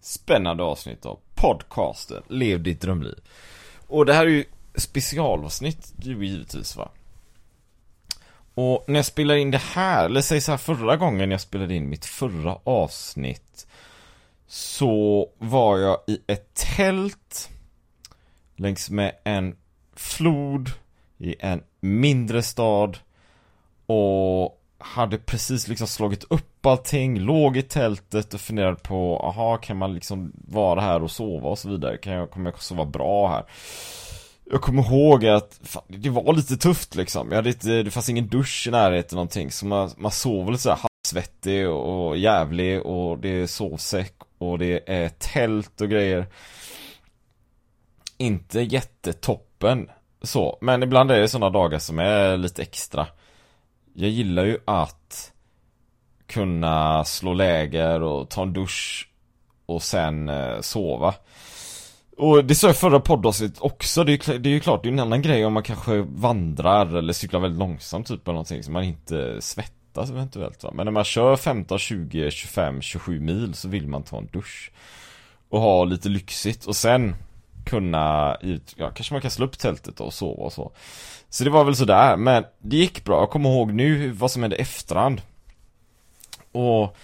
spännande avsnitt av podcasten Lev ditt drömliv. Och det här är ju specialavsnitt, det givetvis va. Och när jag spelar in det här, eller säg så här förra gången jag spelade in mitt förra avsnitt Så var jag i ett tält Längs med en flod i en mindre stad Och hade precis liksom slagit upp allting, låg i tältet och funderade på, aha kan man liksom vara här och sova och så vidare? Kan jag, kommer jag sova bra här? Jag kommer ihåg att fan, det var lite tufft liksom. Jag hade inte, det fanns ingen dusch i närheten någonting. Så man, man sov lite såhär halvsvettig och jävlig och det är sovsäck och det är tält och grejer. Inte jättetoppen så, men ibland är det sådana dagar som är lite extra. Jag gillar ju att kunna slå läger och ta en dusch och sen eh, sova. Och det sa jag i förra poddavsnittet också, det är, det är ju klart, det är en annan grej om man kanske vandrar eller cyklar väldigt långsamt typ eller någonting så man inte svettas eventuellt va. Men när man kör 15, 20, 25, 27 mil så vill man ta en dusch. Och ha lite lyxigt och sen kunna, ja kanske man kan slå upp tältet och sova och så. Så det var väl sådär, men det gick bra. Jag kommer ihåg nu vad som hände efterhand. Och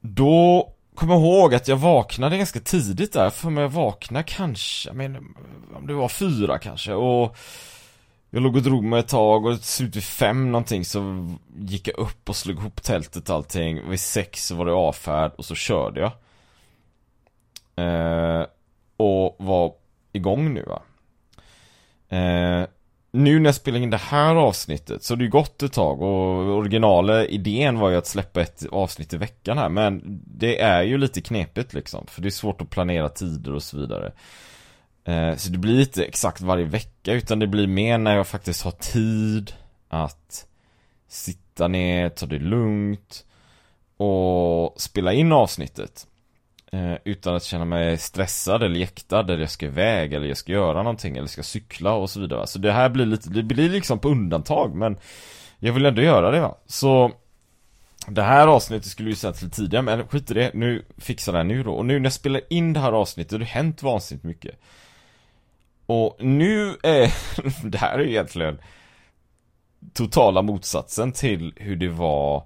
då kommer ihåg att jag vaknade ganska tidigt där, för mig jag vaknade kanske, jag menar, om det var fyra kanske och jag låg och drog mig ett tag och till slut vid fem någonting så gick jag upp och slog ihop tältet och allting. Vid sex så var det avfärd och så körde jag. Eh, och var igång nu va. Eh, nu när jag spelar in det här avsnittet så har det ju gått ett tag och originala idén var ju att släppa ett avsnitt i veckan här men det är ju lite knepigt liksom för det är svårt att planera tider och så vidare. Eh, så det blir inte exakt varje vecka utan det blir mer när jag faktiskt har tid att sitta ner, ta det lugnt och spela in avsnittet. Eh, utan att känna mig stressad eller jäktad eller jag ska iväg eller jag ska göra någonting eller ska cykla och så vidare. Så det här blir lite, det blir liksom på undantag men jag vill ändå göra det va. Så det här avsnittet skulle ju sändas lite tidigare men skit i det, nu fixar jag det nu då. Och nu när jag spelar in det här avsnittet, det har hänt vansinnigt mycket. Och nu är, det här är ju egentligen totala motsatsen till hur det var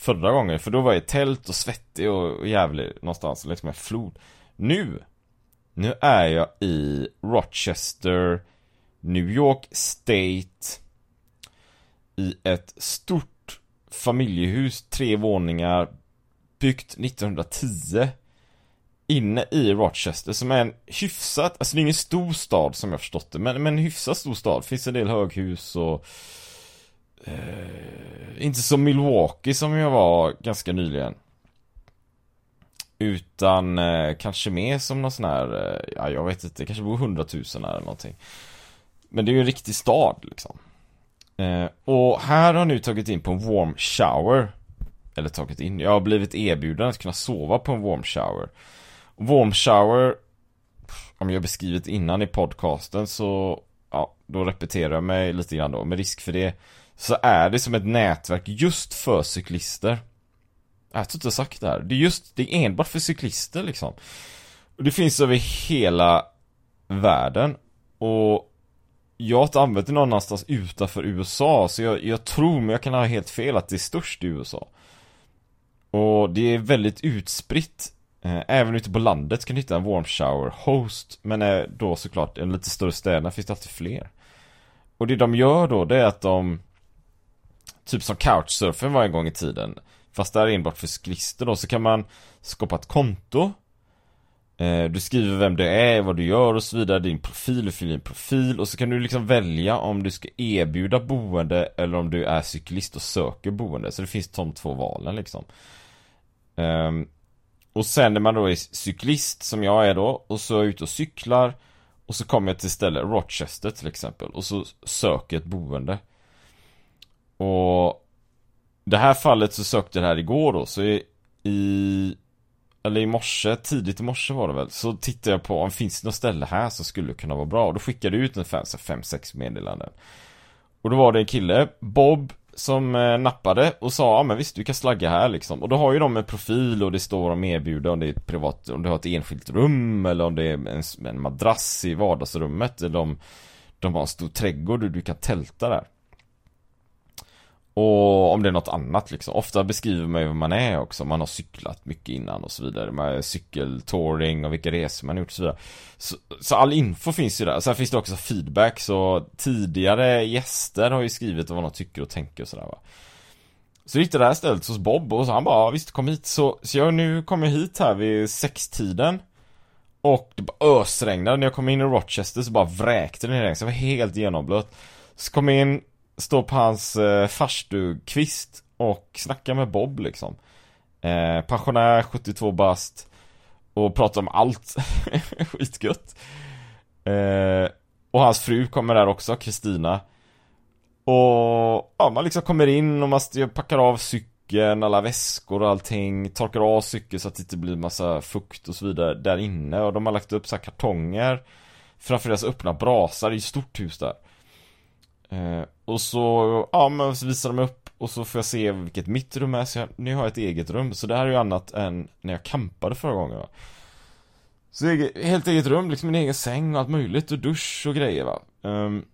förra gången. För då var jag i tält och svettig och jävlig någonstans liksom en flod. Nu, nu är jag i Rochester, New York State. I ett stort familjehus, tre våningar, byggt 1910. Inne i Rochester som är en hyfsat, alltså det är ingen stor stad som jag förstått det, men, men en hyfsat stor stad. Finns en del höghus och eh, inte som Milwaukee som jag var ganska nyligen. Utan eh, kanske mer som någon sån här, eh, ja jag vet inte, kanske bor hundratusen här eller någonting. Men det är ju en riktig stad liksom. Eh, och här har jag nu tagit in på en warm shower. eller tagit in. Jag har blivit erbjuden att kunna sova på en warm shower. Warm shower, om jag beskrivit innan i podcasten så, ja, då repeterar jag mig lite grann då, med risk för det. Så är det som ett nätverk just för cyklister. Jag tror inte jag sagt det här. Det är just, det är enbart för cyklister liksom. Och det finns över hela världen. Och jag har inte använt det någon annanstans utanför USA, så jag, jag tror, men jag kan ha helt fel, att det är störst i USA. Och det är väldigt utspritt. Eh, även ute på landet kan du hitta en warm shower host, men är då såklart i lite större städerna finns det alltid fler. Och det de gör då, det är att de Typ som couchsurfen var en gång i tiden Fast där är enbart för cyklister då, så kan man skapa ett konto eh, Du skriver vem du är, vad du gör och så vidare, din profil, du fyller din profil och så kan du liksom välja om du ska erbjuda boende eller om du är cyklist och söker boende. Så det finns de två valen liksom. Ehm, och sen när man då är cyklist, som jag är då, och så är jag ute och cyklar och så kommer jag till stället, Rochester till exempel, och så söker jag ett boende. Och det här fallet så sökte jag det här igår då, så i, i eller i morse, tidigt i morse var det väl, så tittade jag på om finns det något ställe här som skulle kunna vara bra. Och då skickade jag ut en 5-6 meddelanden. Och då var det en kille, Bob, som eh, nappade och sa ja men visst du kan slagga här liksom. Och då har ju de en profil och det står om erbjuder om det är ett privat, om du har ett enskilt rum eller om det är en, en madrass i vardagsrummet eller om de har en stor trädgård och du kan tälta där. Och om det är något annat liksom. Ofta beskriver man ju vad man är också. Man har cyklat mycket innan och så vidare. Med cykeltouring och vilka resor man har gjort och så vidare. Så, så, all info finns ju där. Sen finns det också feedback. Så tidigare gäster har ju skrivit vad de tycker och tänker och sådär va. Så gick det där stället hos Bob och så han bara, visst kom hit. Så, så jag nu kom jag hit här vid sextiden. Och det bara ösregnade. När jag kom in i Rochester så bara vräkte det ner regn, Så jag var helt genomblöt. Så kom jag in, Står på hans eh, farstukvist och snackar med Bob liksom. Eh, pensionär, 72 bast. Och pratar om allt. Skitgött. Eh, och hans fru kommer där också, Kristina. Och ja, man liksom kommer in och man packar av cykeln, alla väskor och allting. Torkar av cykeln så att det inte blir massa fukt och så vidare där inne. Och de har lagt upp så kartonger framför deras öppna brasa, det är ett stort hus där. Eh, och så, ja men så visar de upp och så får jag se vilket mitt rum är, så jag, nu har jag ett eget rum. Så det här är ju annat än när jag kampade förra gången va. Så eget, helt eget rum, liksom min egen säng och allt möjligt och dusch och grejer va. Um,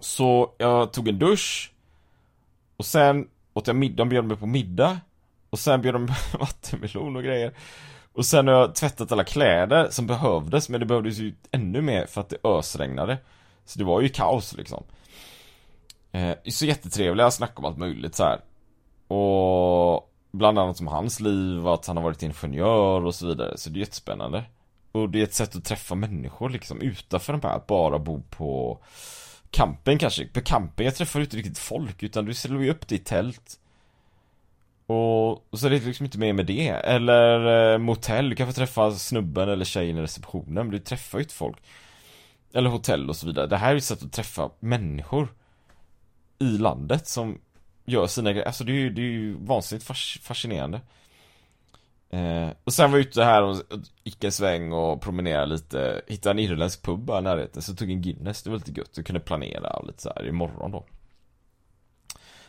så jag tog en dusch och sen åt jag middag, de bjöd mig på middag och sen bjöd de vattenmelon och grejer. Och sen har jag tvättat alla kläder som behövdes, men det behövdes ju ännu mer för att det ösregnade. Så det var ju kaos liksom. Eh, så jättetrevliga, snackar om allt möjligt så här. Och bland annat om hans liv, att han har varit ingenjör och så vidare. Så det är jättespännande. Och det är ett sätt att träffa människor liksom utanför de här, att bara bo på camping kanske. På camping, jag träffar inte riktigt folk utan du ställer ju upp ditt tält. Och, så är det liksom inte mer med det. Eller eh, motell, du kan få träffa snubben eller tjejen i receptionen, men du träffar ju inte folk. Eller hotell och så vidare. Det här är ett sätt att träffa människor i landet som gör sina grejer. Alltså det är ju, det är ju vansinnigt fascinerande. Eh, och sen var jag ute här och gick en sväng och promenerade lite. Hittade en irländsk pub bara i närheten. Så tog en Guinness. Det var lite gött. Jag kunde planera och lite så här imorgon då.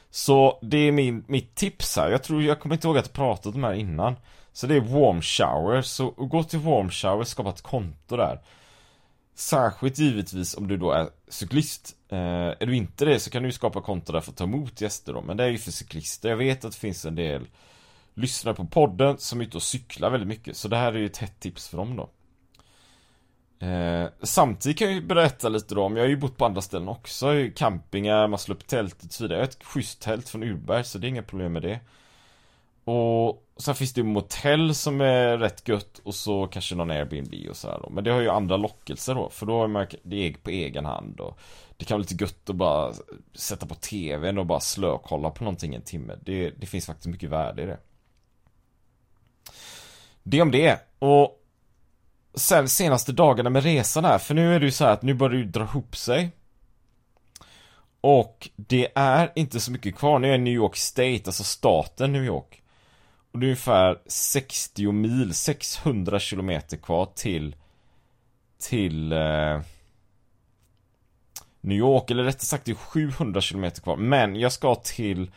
Så det är min, mitt tips här. Jag tror, jag kommer inte ihåg att jag pratat om det här innan. Så det är warm shower. Så gå till warm shower, skapa ett konto där. Särskilt givetvis om du då är cyklist. Eh, är du inte det så kan du skapa konto där för att ta emot gäster då. Men det är ju för cyklister. Jag vet att det finns en del lyssnare på podden som är ute och cyklar väldigt mycket. Så det här är ju ett hett tips för dem då. Eh, samtidigt kan jag ju berätta lite då om, jag har ju bott på andra ställen också, campingar, man slår upp tält och så vidare. Jag har ett schysst tält från Urberg så det är inga problem med det. Och sen finns det ju motell som är rätt gött och så kanske någon Airbnb och sådär då. Men det har ju andra lockelser då, för då har man det på egen hand och det kan vara lite gött att bara sätta på tvn och bara slökolla på någonting en timme. Det, det finns faktiskt mycket värde i det. Det om det. Och sen senaste dagarna med resan här, för nu är det ju så här att nu börjar det ju dra ihop sig. Och det är inte så mycket kvar. Nu är jag i New York State, alltså staten New York. Och det är ungefär 60 mil, 600 kilometer kvar till Till eh, New York, eller rättare sagt det är 700 kilometer kvar. Men jag ska till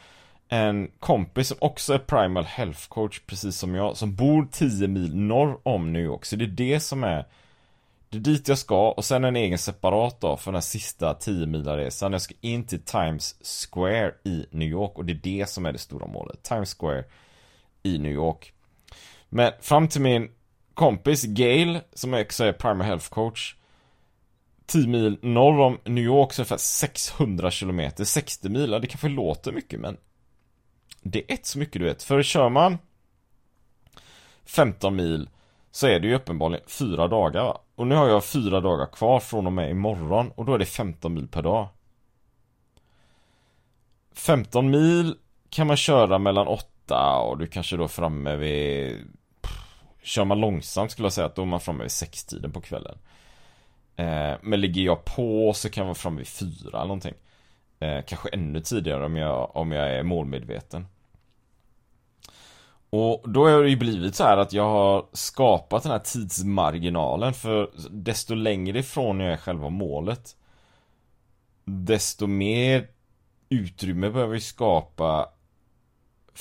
en kompis som också är primal health coach precis som jag, som bor 10 mil norr om New York. Så det är det som är Det är dit jag ska och sen en egen separat då för den här sista 10-mila resan. Jag ska in till Times Square i New York och det är det som är det stora målet. Times Square i New York. Men fram till min kompis Gail, som också är primer health coach 10 mil norr om New York, så ungefär 600 kilometer, 60 mil, det kanske låter mycket men Det är ett så mycket du vet, för kör man 15 mil så är det ju uppenbarligen fyra dagar va? Och nu har jag fyra dagar kvar från och med imorgon och då är det 15 mil per dag 15 mil kan man köra mellan 8 och du kanske då är framme vid Kör man långsamt skulle jag säga att då är man framme vid sextiden på kvällen. Eh, Men ligger jag på så kan jag vara framme vid fyra eller någonting. Eh, Kanske ännu tidigare om jag, om jag är målmedveten. Och då har det ju blivit så här att jag har skapat den här tidsmarginalen för desto längre ifrån jag är själva målet Desto mer utrymme behöver vi skapa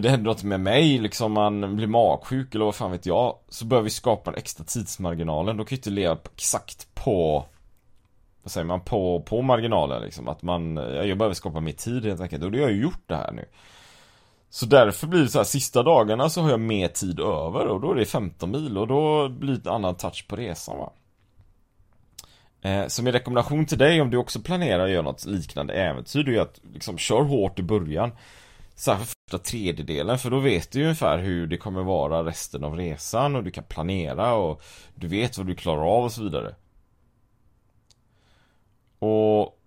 Det händer något med mig, liksom man blir magsjuk eller vad fan vet jag Så börjar vi skapa den extra tidsmarginalen, då kan ju inte leva exakt på Vad säger man, på, på marginalen liksom. Att man, jag behöver skapa mer tid helt enkelt. Och det har jag ju gjort det här nu. Så därför blir det så här, sista dagarna så har jag mer tid över och då är det 15 mil och då blir det en annan touch på resan va. Eh, så min rekommendation till dig om du också planerar att göra något liknande äventyr det är att liksom kör hårt i början. Särskilt första tredjedelen för då vet du ungefär hur det kommer vara resten av resan och du kan planera och du vet vad du klarar av och så vidare. Och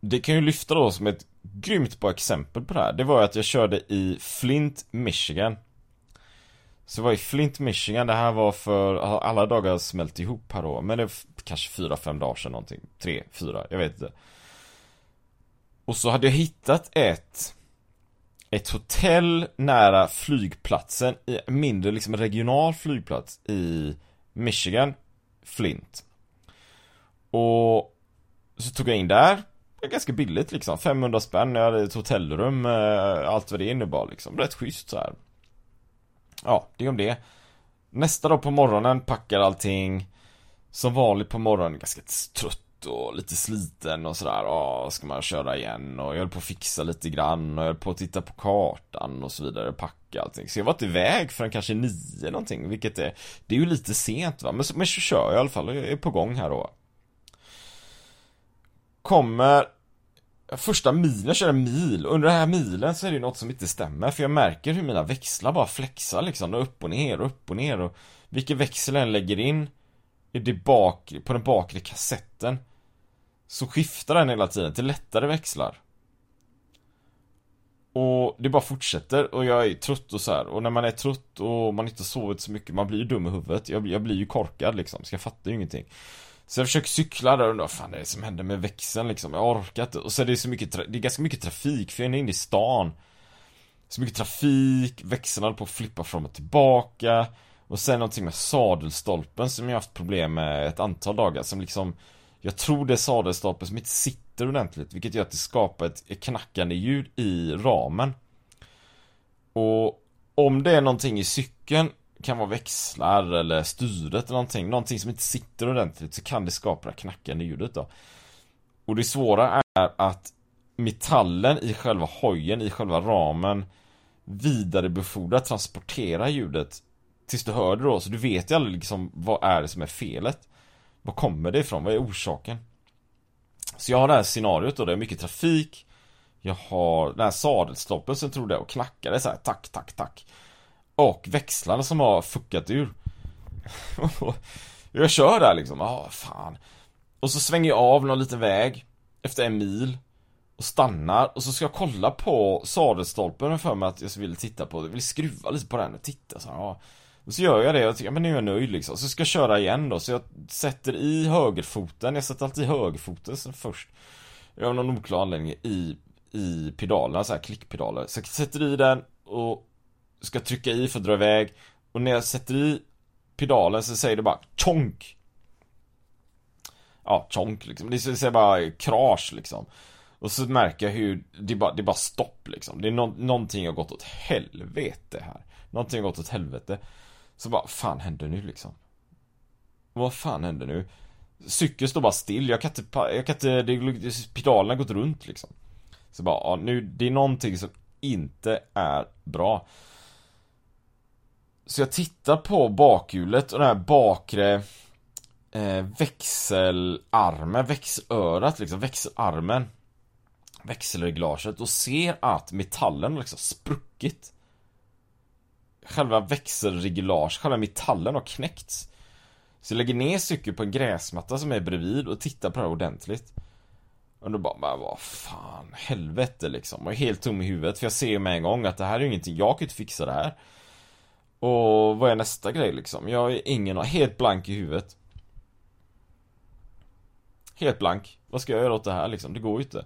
Det kan ju lyfta då som ett grymt bra exempel på det här. Det var att jag körde i Flint, Michigan. Så det var i Flint, Michigan, det här var för, alla dagar smält ihop här då Men det är kanske fyra, fem dagar sedan någonting. Tre, fyra, jag vet inte. Och så hade jag hittat ett ett hotell nära flygplatsen i mindre liksom regional flygplats i Michigan Flint Och Så tog jag in där Ganska billigt liksom, 500 spänn, jag hade ett hotellrum, eh, allt vad det innebar liksom, rätt schysst så här. Ja, det är om det. Nästa dag på morgonen packar allting Som vanligt på morgonen, ganska trött och lite sliten och sådär. Ja, ska man köra igen? Och jag höll på att fixa lite grann och jag höll på att titta på kartan och så vidare, packa allting. Så jag var inte iväg förrän kanske nio någonting, vilket är Det är ju lite sent va, men, men så kör jag i alla fall, och jag är på gång här då. Kommer Första milen, jag kör en mil, under den här milen så är det något som inte stämmer för jag märker hur mina växlar bara flexar liksom, upp och ner och upp och ner och Vilken växel jag än lägger in i det bak, på den bakre kassetten Så skiftar den hela tiden till lättare växlar. Och det bara fortsätter och jag är trött och så här. och när man är trött och man inte sovit så mycket, man blir ju dum i huvudet. Jag, jag blir ju korkad liksom, så jag fattar ju ingenting. Så jag försöker cykla där och undrar vad fan det är som händer med växeln liksom? Jag orkar inte. Och så är det så mycket Det är ganska mycket trafik för jag är inne i stan. Så mycket trafik Växeln håller på att flippa fram och tillbaka. Och sen någonting med sadelstolpen som jag haft problem med ett antal dagar som liksom Jag tror det är sadelstolpen som inte sitter ordentligt Vilket gör att det skapar ett knackande ljud i ramen Och om det är någonting i cykeln kan vara växlar eller styret eller någonting, någonting som inte sitter ordentligt så kan det skapa det knackande ljudet då. Och det svåra är att metallen i själva hojen, i själva ramen vidarebefordra, transportera ljudet tills du hör det då, så du vet ju aldrig liksom vad är det som är felet. Var kommer det ifrån? Vad är orsaken? Så jag har det här scenariot då, det är mycket trafik Jag har den här sadelstoppen som tror det och knackade så här, tack, tack, tack Och växlarna som har fuckat ur Jag kör där liksom, ah, fan Och så svänger jag av någon liten väg Efter en mil Och stannar och så ska jag kolla på sadelstolpen för mig att jag vill titta på Jag vill skruva lite på den och titta så här, ja. Och så gör jag det och tycker, men nu är jag nöjd liksom. Så ska jag köra igen då, så jag sätter i högerfoten, jag sätter alltid högerfoten först. Jag har någon oklar anledning i, i pedalerna, så här klickpedaler. Så jag sätter i den och ska trycka i för att dra iväg. Och när jag sätter i pedalen så säger det bara tjonk. Ja, tjonk liksom. Det säger bara krasch liksom. Och så märker jag hur det är bara, det är bara stopp liksom. Det är no någonting har gått åt helvete här. Någonting har gått åt helvete. Så vad fan händer nu liksom? Vad fan händer nu? Cykeln står bara still, jag kan inte, jag kan inte, det, pedalerna har gått runt liksom. Så bara, ja, nu, det är någonting som inte är bra. Så jag tittar på bakhjulet och den här bakre eh, växelarmen, växelörat liksom, växelarmen Växelreglaget och ser att metallen har liksom spruckit själva växelreglage, själva metallen har knäckts. Så jag lägger ner cykeln på en gräsmatta som är bredvid och tittar på det ordentligt. Och då bara, bara vad fan, helvete liksom. Och jag är helt tom i huvudet för jag ser med en gång att det här är ju ingenting, jag kan inte fixa det här. Och vad är nästa grej liksom? Jag är ingen, helt blank i huvudet. Helt blank. Vad ska jag göra åt det här liksom? Det går ju inte.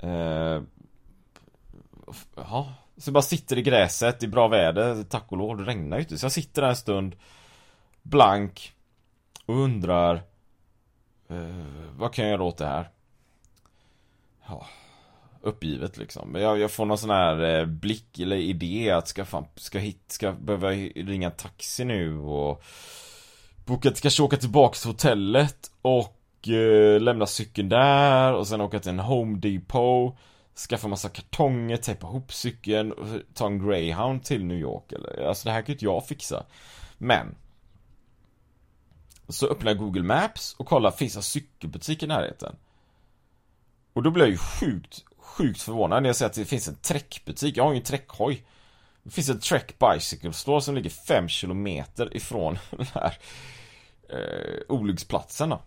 Eh, ja, så jag bara sitter i gräset, i bra väder, tack och lov, det regnar ju inte. Så jag sitter där en stund Blank Och undrar eh, Vad kan jag göra åt det här? Ja Uppgivet liksom. Jag, jag får någon sån här eh, blick eller idé att ska fan, ska hit, ska behöva ringa taxi nu och Boka, kanske åka tillbaka till hotellet och eh, lämna cykeln där och sen åka till en Home Depot skaffa massa kartonger, tejpa ihop cykeln och ta en greyhound till New York eller, alltså det här kan ju inte jag fixa. Men Så öppnar jag Google Maps och kollar, finns det cykelbutik i närheten? Och då blir jag ju sjukt, sjukt förvånad när jag ser att det finns en träckbutik, jag har ju en träckhoj. Det finns en Trek Bicycle Store som ligger 5 km ifrån den här eh, olycksplatsen då.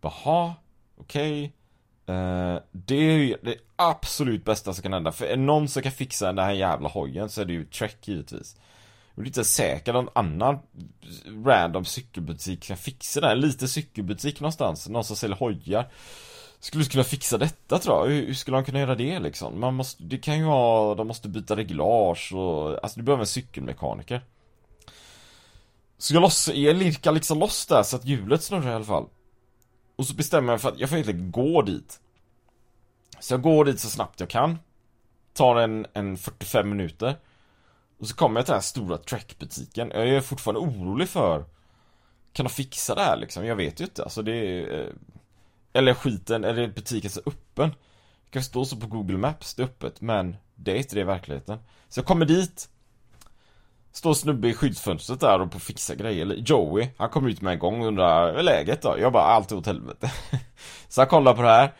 Jaha, okej okay. Uh, det är ju det absolut bästa som kan hända. För är det någon som kan fixa den här jävla hojen så är det ju Trek givetvis. Jag det är inte säkert att någon annan random cykelbutik kan fixa det här. liten cykelbutik någonstans, någon som säljer hojar. Skulle kunna fixa detta tror jag. Hur, hur skulle de kunna göra det liksom? Man måste, det kan ju vara, de måste byta reglage och, alltså du behöver en cykelmekaniker. Så jag loss, jag lirkar liksom loss där så att hjulet snurrar i alla fall. Och så bestämmer jag mig för att jag får inte gå dit. Så jag går dit så snabbt jag kan. Tar en, en 45 minuter. Och så kommer jag till den här stora Trek-butiken. Jag är fortfarande orolig för Kan de fixa det här liksom? Jag vet ju inte. Alltså det är... Eh, eller skiten, eller butiken så öppen. Det kan stå så på Google Maps, det är öppet. Men det är inte det i verkligheten. Så jag kommer dit. Står snubbe i skyddsfönstret där och på fixa grejer. Joey, han kommer ut med en gång och undrar, hur är läget då? Jag bara, allt är åt helvete. så jag kollar på det här.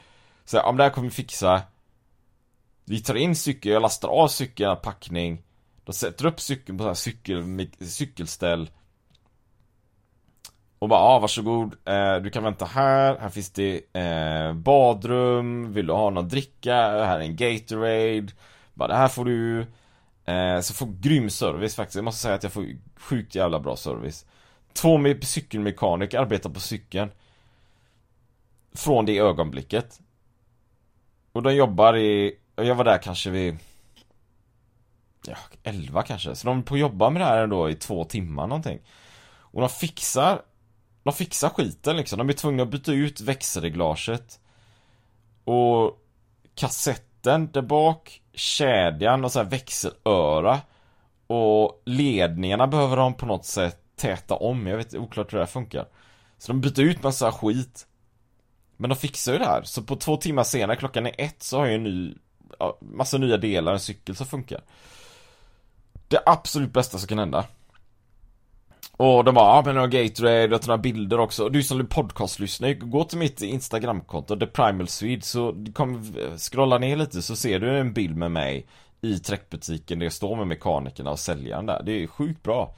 Så om det här kommer vi fixa. Vi tar in cykeln, jag lastar av cykeln, packning. Då sätter upp cykeln på så här cykel, cykelställ. Och bara, ja ah, varsågod, eh, du kan vänta här, här finns det eh, badrum, vill du ha någon dricka, här är en Gatorade. Bara, det här får du Eh, så får grym service faktiskt. Jag måste säga att jag får sjukt jävla bra service. Två med cykelmekaniker arbetar på cykeln. Från det ögonblicket. Och de jobbar i, jag var där kanske vid Ja, 11 kanske. Så de på jobba med det här ändå i två timmar någonting. Och de fixar De fixar skiten liksom. De är tvungna att byta ut växelreglaget. Och kassetten där bak kedjan och så här växelöra. Och ledningarna behöver de på något sätt täta om. Jag vet oklart hur det här funkar. Så de byter ut massa skit. Men de fixar ju det här. Så på två timmar senare, klockan är ett, så har jag en ny ja, massa nya delar, en cykel som funkar. Det absolut bästa som kan hända. Och de bara, ja men jag har Gatorade, jag tar några bilder också. Och du som podcastlyssnare, gå till mitt Instagramkonto, The Primal Swede, så kom, scrolla ner lite så ser du en bild med mig i träckbutiken där jag står med mekanikerna och säljaren där. Det är sjukt bra.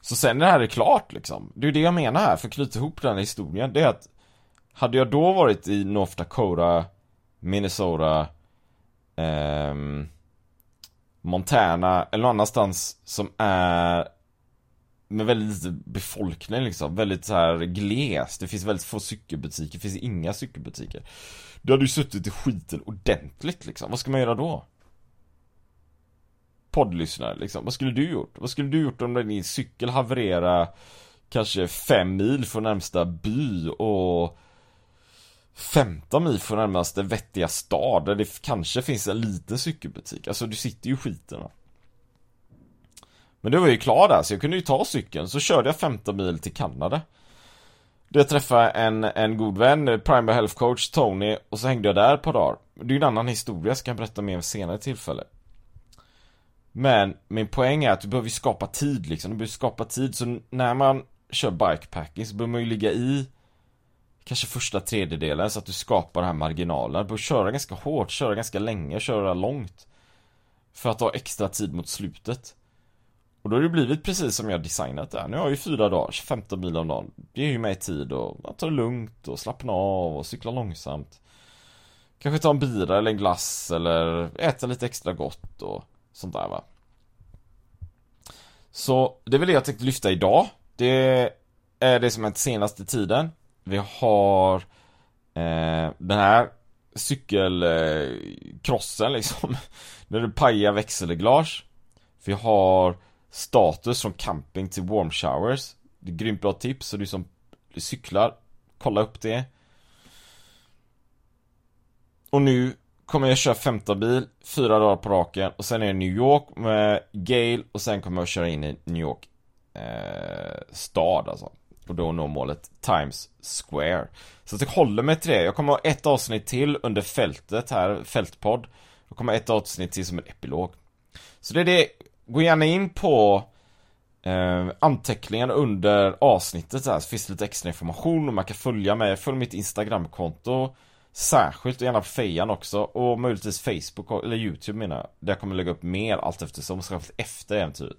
Så sen när det här är klart liksom, det är det jag menar här, för att knyta ihop den här historien, det är att hade jag då varit i North Dakota, Minnesota, ehm, Montana eller någon annanstans som är med väldigt lite befolkning liksom, väldigt så här gles. Det finns väldigt få cykelbutiker, det finns inga cykelbutiker. Du hade ju suttit i skiten ordentligt liksom, vad ska man göra då? Poddlyssnare liksom, vad skulle du gjort? Vad skulle du gjort om din cykel havererade kanske fem mil från närmsta by och 15 mil från närmaste vettiga stad där det kanske finns en liten cykelbutik. Alltså du sitter ju i skiten. Men det var ju klar där så jag kunde ju ta cykeln så körde jag 15 mil till Kanada. Där jag träffade en, en god vän, Primer Health Coach Tony och så hängde jag där ett par dagar. Det är ju en annan historia, ska jag berätta mer om senare tillfälle. Men min poäng är att du behöver skapa tid liksom, du behöver skapa tid så när man kör bikepacking så behöver man ju ligga i kanske första tredjedelen så att du skapar den här marginalen. Du behöver köra ganska hårt, köra ganska länge, köra långt. För att ha extra tid mot slutet. Och då har det blivit precis som jag designat det. Nu har jag ju fyra dagar, 15 mil om dagen. Det ger ju mig tid att ta det lugnt och slappna av och cykla långsamt. Kanske ta en bira eller en glass eller äta lite extra gott och sånt där va. Så det är väl det jag tänkte lyfta idag. Det är det som hänt senaste tiden. Vi har eh, den här cykelkrossen eh, liksom. När du pajar växelglas. Vi har status från camping till warm showers. Det är grymt bra tips så du som cyklar, kolla upp det. Och nu kommer jag köra 15 bil, fyra dagar på raken och sen är det New York med Gale och sen kommer jag köra in i New York eh, stad alltså. Och då nå målet Times Square. Så att jag håller mig till det. Jag kommer ha ett avsnitt till under fältet här, fältpodd. Jag kommer ha ett avsnitt till som en epilog. Så det är det. Gå gärna in på eh, anteckningarna under avsnittet här, så finns det lite extra information och man kan följa mig. Följ mitt Instagramkonto Särskilt och gärna på Fejan också och möjligtvis Facebook eller Youtube menar jag. Där jag kommer lägga upp mer allt eftersom, särskilt efter äventyret.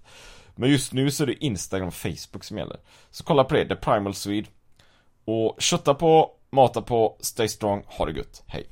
Men just nu så är det Instagram och Facebook som gäller. Så kolla på det, The Primal Swede. Och kötta på, mata på, stay strong, ha det gött, hej.